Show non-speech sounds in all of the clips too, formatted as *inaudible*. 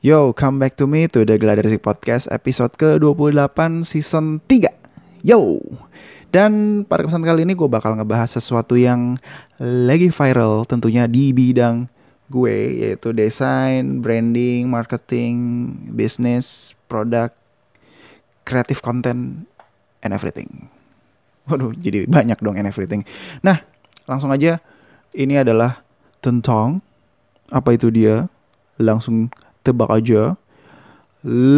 Yo, come back to me to the Gladiresik Podcast episode ke-28 season 3. Yo! Dan pada kesempatan kali ini gue bakal ngebahas sesuatu yang lagi viral tentunya di bidang gue yaitu desain, branding, marketing, bisnis, produk, creative content, and everything. Waduh, jadi banyak dong and everything. Nah, langsung aja ini adalah tentang apa itu dia? Langsung tebak aja.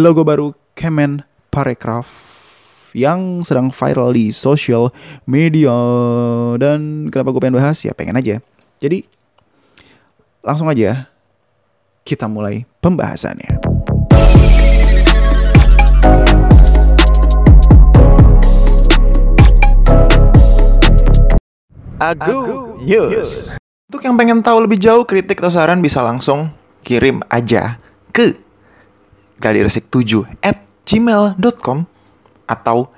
Logo baru Kemen Parekraf yang sedang viral di social media dan kenapa gue pengen bahas ya pengen aja. Jadi langsung aja kita mulai pembahasannya. Agu News. Untuk yang pengen tahu lebih jauh kritik atau saran bisa langsung kirim aja ke gladiresik7 at gmail.com atau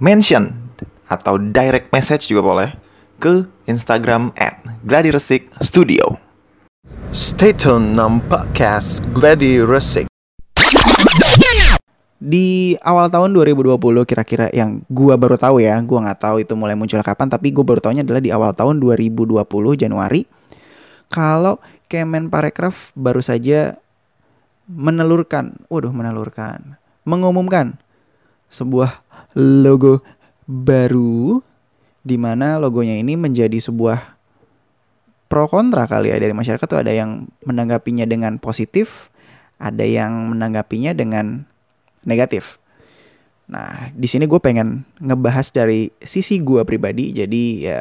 mention atau direct message juga boleh ke Instagram at gladiresik studio. Stay tune nam podcast Gladi Resik. di awal tahun 2020 kira-kira yang gua baru tahu ya, gua nggak tahu itu mulai muncul kapan, tapi gua baru tahunya adalah di awal tahun 2020 Januari kalau Kemen Parekraf baru saja menelurkan, waduh menelurkan, mengumumkan sebuah logo baru di mana logonya ini menjadi sebuah pro kontra kali ya dari masyarakat tuh ada yang menanggapinya dengan positif, ada yang menanggapinya dengan negatif. Nah, di sini gue pengen ngebahas dari sisi gue pribadi, jadi ya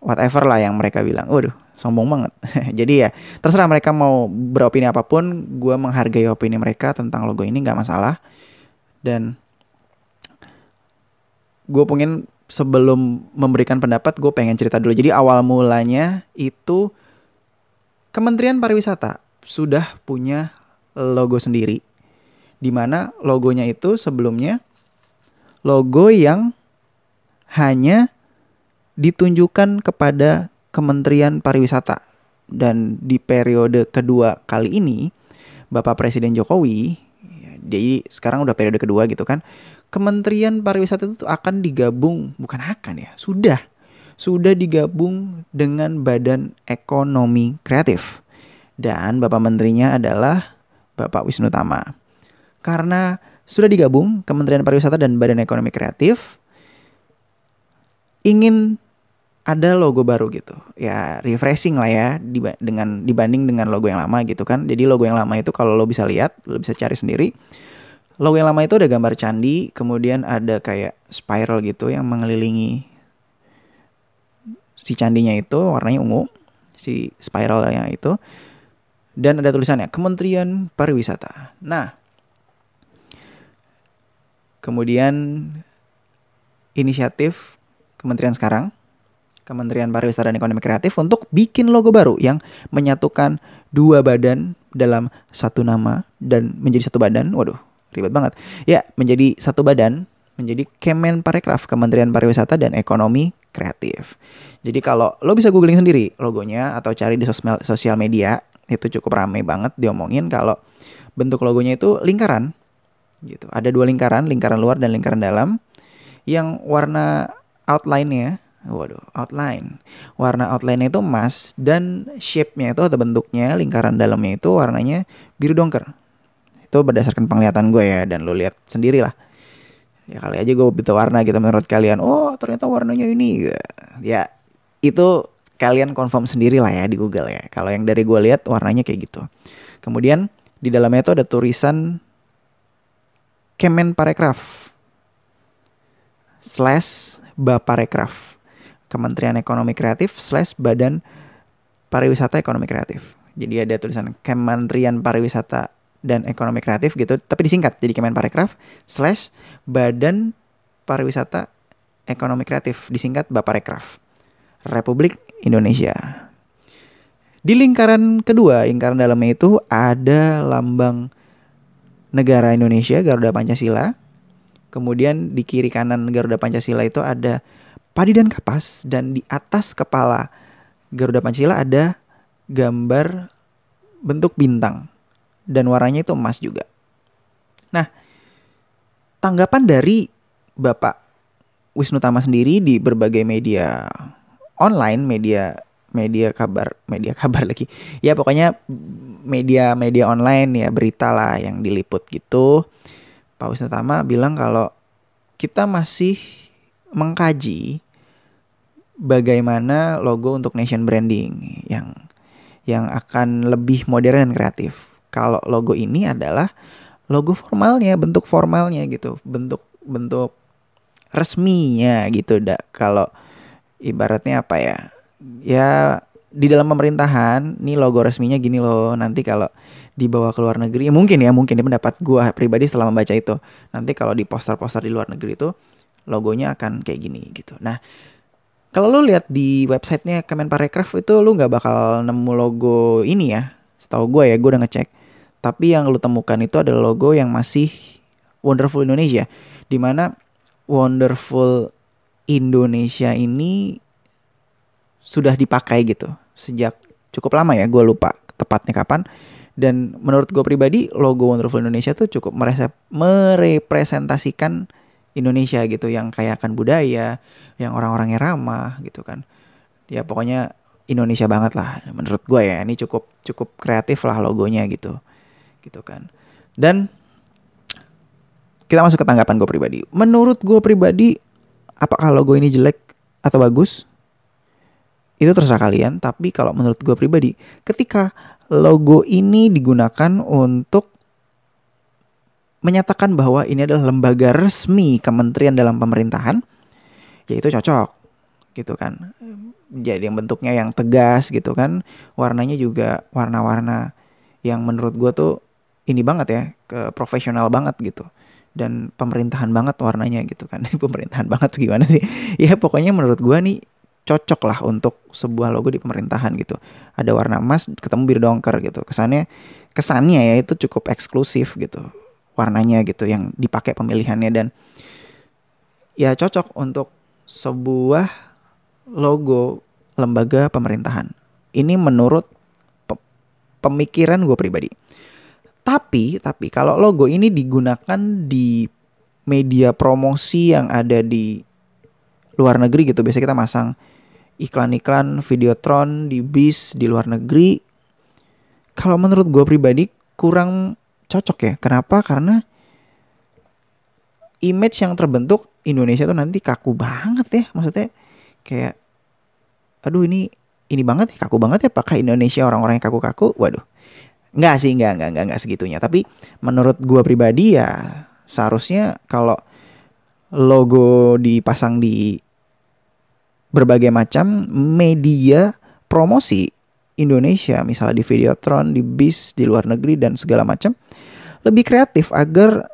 whatever lah yang mereka bilang. Waduh, sombong banget. *laughs* jadi ya terserah mereka mau beropini apa pun, gue menghargai opini mereka tentang logo ini nggak masalah. Dan gue pengen sebelum memberikan pendapat, gue pengen cerita dulu. Jadi awal mulanya itu Kementerian Pariwisata sudah punya logo sendiri di mana logonya itu sebelumnya logo yang hanya ditunjukkan kepada Kementerian Pariwisata. Dan di periode kedua kali ini Bapak Presiden Jokowi jadi sekarang udah periode kedua gitu kan Kementerian Pariwisata itu akan digabung bukan akan ya sudah. Sudah digabung dengan Badan Ekonomi Kreatif. Dan Bapak Menterinya adalah Bapak Wisnu Tama. Karena sudah digabung Kementerian Pariwisata dan Badan Ekonomi Kreatif ingin ada logo baru gitu. Ya refreshing lah ya dengan dibanding dengan logo yang lama gitu kan. Jadi logo yang lama itu kalau lo bisa lihat lo bisa cari sendiri logo yang lama itu ada gambar candi kemudian ada kayak spiral gitu yang mengelilingi si candinya itu warnanya ungu si spiralnya itu dan ada tulisannya Kementerian Pariwisata. Nah Kemudian inisiatif kementerian sekarang, Kementerian Pariwisata dan Ekonomi Kreatif untuk bikin logo baru yang menyatukan dua badan dalam satu nama dan menjadi satu badan. Waduh, ribet banget. Ya, menjadi satu badan menjadi Kemen Parekraf, Kementerian Pariwisata dan Ekonomi Kreatif. Jadi kalau lo bisa googling sendiri logonya atau cari di sosial media, itu cukup ramai banget diomongin kalau bentuk logonya itu lingkaran gitu. Ada dua lingkaran, lingkaran luar dan lingkaran dalam. Yang warna outline-nya, waduh, outline. Warna outline-nya itu emas dan shape-nya itu atau bentuknya lingkaran dalamnya itu warnanya biru dongker. Itu berdasarkan penglihatan gue ya dan lo lihat sendiri lah. Ya kali aja gue bisa warna gitu menurut kalian. Oh ternyata warnanya ini. Ya itu kalian confirm sendiri lah ya di Google ya. Kalau yang dari gue lihat warnanya kayak gitu. Kemudian di dalamnya itu ada tulisan Kemen Parekraf slash Baparekraf Kementerian Ekonomi Kreatif slash Badan Pariwisata Ekonomi Kreatif. Jadi ada tulisan Kementerian Pariwisata dan Ekonomi Kreatif gitu, tapi disingkat jadi Kemen Parekraf slash Badan Pariwisata Ekonomi Kreatif disingkat Baparekraf Republik Indonesia. Di lingkaran kedua, lingkaran dalamnya itu ada lambang negara Indonesia Garuda Pancasila. Kemudian di kiri kanan Garuda Pancasila itu ada padi dan kapas dan di atas kepala Garuda Pancasila ada gambar bentuk bintang. dan warnanya itu emas juga. Nah, tanggapan dari Bapak Wisnu Tama sendiri di berbagai media online, media media kabar, media kabar *laughs* lagi. Ya pokoknya media-media online ya berita lah yang diliput gitu. Pak Wisnu Tama bilang kalau kita masih mengkaji bagaimana logo untuk nation branding yang yang akan lebih modern dan kreatif. Kalau logo ini adalah logo formalnya, bentuk formalnya gitu, bentuk bentuk resminya gitu dak. Kalau ibaratnya apa ya? Ya di dalam pemerintahan nih logo resminya gini loh. Nanti kalau dibawa ke luar negeri, ya mungkin ya mungkin ini pendapat gua pribadi setelah membaca itu. Nanti kalau di poster-poster di luar negeri itu logonya akan kayak gini gitu. Nah, kalau lu lihat di websitenya Kemenparekraf itu lu nggak bakal nemu logo ini ya. Setahu gue ya, gue udah ngecek. Tapi yang lu temukan itu adalah logo yang masih Wonderful Indonesia. Di mana Wonderful Indonesia ini sudah dipakai gitu sejak cukup lama ya. Gue lupa tepatnya kapan. Dan menurut gue pribadi logo Wonderful Indonesia tuh cukup merepresentasikan Indonesia gitu yang kaya akan budaya, yang orang-orangnya ramah gitu kan. Ya pokoknya Indonesia banget lah menurut gue ya. Ini cukup cukup kreatif lah logonya gitu. Gitu kan. Dan kita masuk ke tanggapan gue pribadi. Menurut gue pribadi apakah logo ini jelek atau bagus? Itu terserah kalian, tapi kalau menurut gue pribadi, ketika logo ini digunakan untuk menyatakan bahwa ini adalah lembaga resmi kementerian dalam pemerintahan, ya itu cocok gitu kan. Jadi yang bentuknya yang tegas gitu kan, warnanya juga warna-warna yang menurut gue tuh ini banget ya, ke profesional banget gitu. Dan pemerintahan banget warnanya gitu kan. *laughs* pemerintahan banget tuh gimana sih? *laughs* ya pokoknya menurut gue nih cocok lah untuk sebuah logo di pemerintahan gitu. Ada warna emas ketemu biru dongker gitu. Kesannya kesannya ya itu cukup eksklusif gitu warnanya gitu yang dipakai pemilihannya dan ya cocok untuk sebuah logo lembaga pemerintahan. Ini menurut pe pemikiran gue pribadi. Tapi tapi kalau logo ini digunakan di media promosi yang ada di luar negeri gitu, biasanya kita masang iklan-iklan videotron di bis di luar negeri. Kalau menurut gue pribadi kurang cocok ya. Kenapa? Karena image yang terbentuk Indonesia tuh nanti kaku banget ya. Maksudnya kayak aduh ini ini banget ya, kaku banget ya pakai Indonesia orang-orang yang kaku-kaku. Waduh. Enggak sih, enggak, enggak, enggak, enggak segitunya. Tapi menurut gua pribadi ya seharusnya kalau logo dipasang di berbagai macam media promosi Indonesia, misalnya di Videotron, di bis, di luar negeri dan segala macam, lebih kreatif agar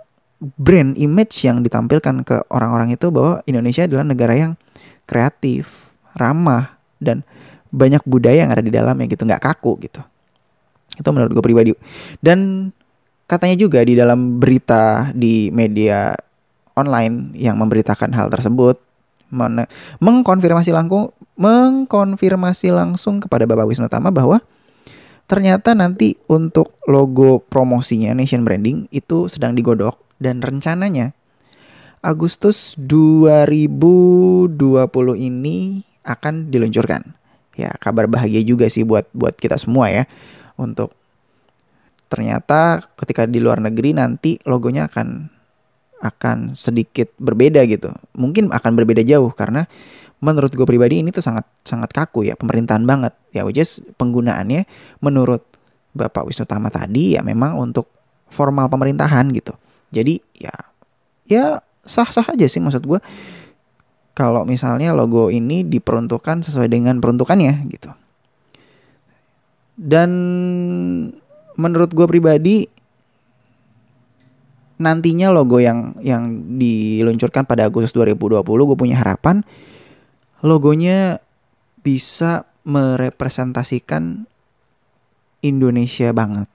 brand image yang ditampilkan ke orang-orang itu bahwa Indonesia adalah negara yang kreatif, ramah dan banyak budaya yang ada di dalamnya gitu, nggak kaku gitu. Itu menurut gue pribadi. Dan katanya juga di dalam berita di media online yang memberitakan hal tersebut mengkonfirmasi langsung mengkonfirmasi langsung kepada Bapak Wisnu Tama bahwa ternyata nanti untuk logo promosinya Nation Branding itu sedang digodok dan rencananya Agustus 2020 ini akan diluncurkan. Ya, kabar bahagia juga sih buat buat kita semua ya untuk ternyata ketika di luar negeri nanti logonya akan akan sedikit berbeda gitu. Mungkin akan berbeda jauh karena menurut gue pribadi ini tuh sangat sangat kaku ya pemerintahan banget ya which is penggunaannya menurut Bapak Wisnu Tama tadi ya memang untuk formal pemerintahan gitu. Jadi ya ya sah-sah aja sih maksud gue kalau misalnya logo ini diperuntukkan sesuai dengan peruntukannya gitu. Dan menurut gue pribadi nantinya logo yang yang diluncurkan pada Agustus 2020 gue punya harapan logonya bisa merepresentasikan Indonesia banget.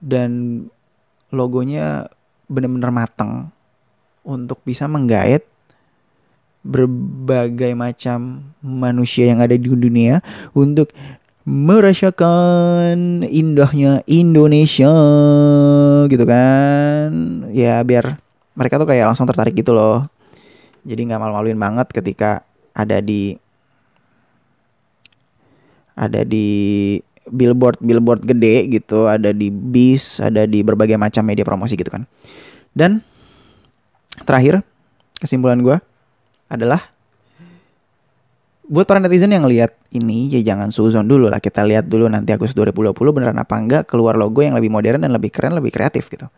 Dan logonya benar-benar matang untuk bisa menggait berbagai macam manusia yang ada di dunia untuk merasakan indahnya Indonesia gitu kan? Ya biar mereka tuh kayak langsung tertarik gitu loh. Jadi nggak malu-maluin banget ketika ada di ada di billboard billboard gede gitu ada di bis ada di berbagai macam media promosi gitu kan. Dan terakhir kesimpulan gue adalah buat para netizen yang lihat ini ya jangan suzon dulu lah kita lihat dulu nanti Agustus 2020 beneran apa enggak keluar logo yang lebih modern dan lebih keren lebih kreatif gitu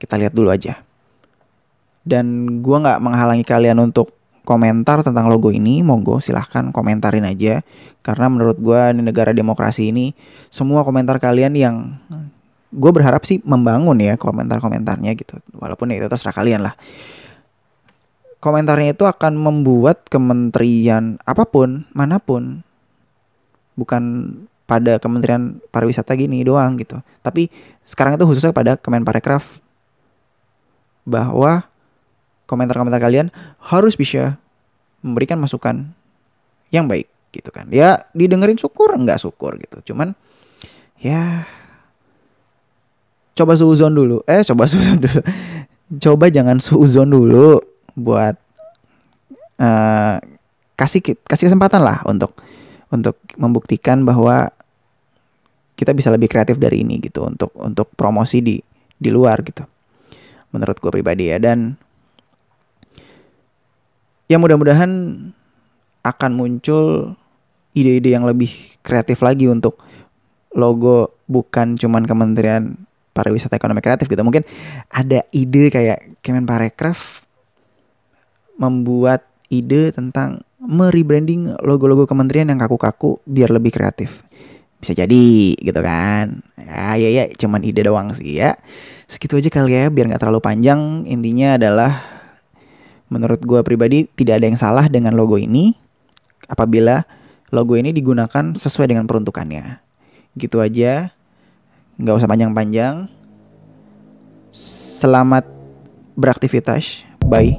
kita lihat dulu aja dan gue nggak menghalangi kalian untuk komentar tentang logo ini, monggo silahkan komentarin aja. Karena menurut gue di negara demokrasi ini semua komentar kalian yang gue berharap sih membangun ya komentar-komentarnya gitu. Walaupun ya itu terserah kalian lah. Komentarnya itu akan membuat kementerian apa pun, mana pun, bukan pada kementerian pariwisata gini doang gitu. Tapi sekarang itu khususnya pada Kemenparekraf bahwa komentar-komentar kalian harus bisa memberikan masukan yang baik gitu kan. Ya didengerin syukur enggak syukur gitu. Cuman ya coba suzon dulu. Eh coba *laughs* suzon dulu. coba jangan suzon dulu buat uh, kasih kasih kesempatan lah untuk untuk membuktikan bahwa kita bisa lebih kreatif dari ini gitu untuk untuk promosi di di luar gitu menurut gue pribadi ya dan ya mudah-mudahan akan muncul ide-ide yang lebih kreatif lagi untuk logo bukan cuman Kementerian Pariwisata Ekonomi Kreatif gitu. Mungkin ada ide kayak Kemenparekraf membuat ide tentang merebranding logo-logo kementerian yang kaku-kaku biar lebih kreatif. Bisa jadi gitu kan. Ya ya ya cuman ide doang sih ya. Segitu aja kali ya biar nggak terlalu panjang. Intinya adalah Menurut gue pribadi tidak ada yang salah dengan logo ini apabila logo ini digunakan sesuai dengan peruntukannya. Gitu aja, nggak usah panjang-panjang. Selamat beraktivitas, bye.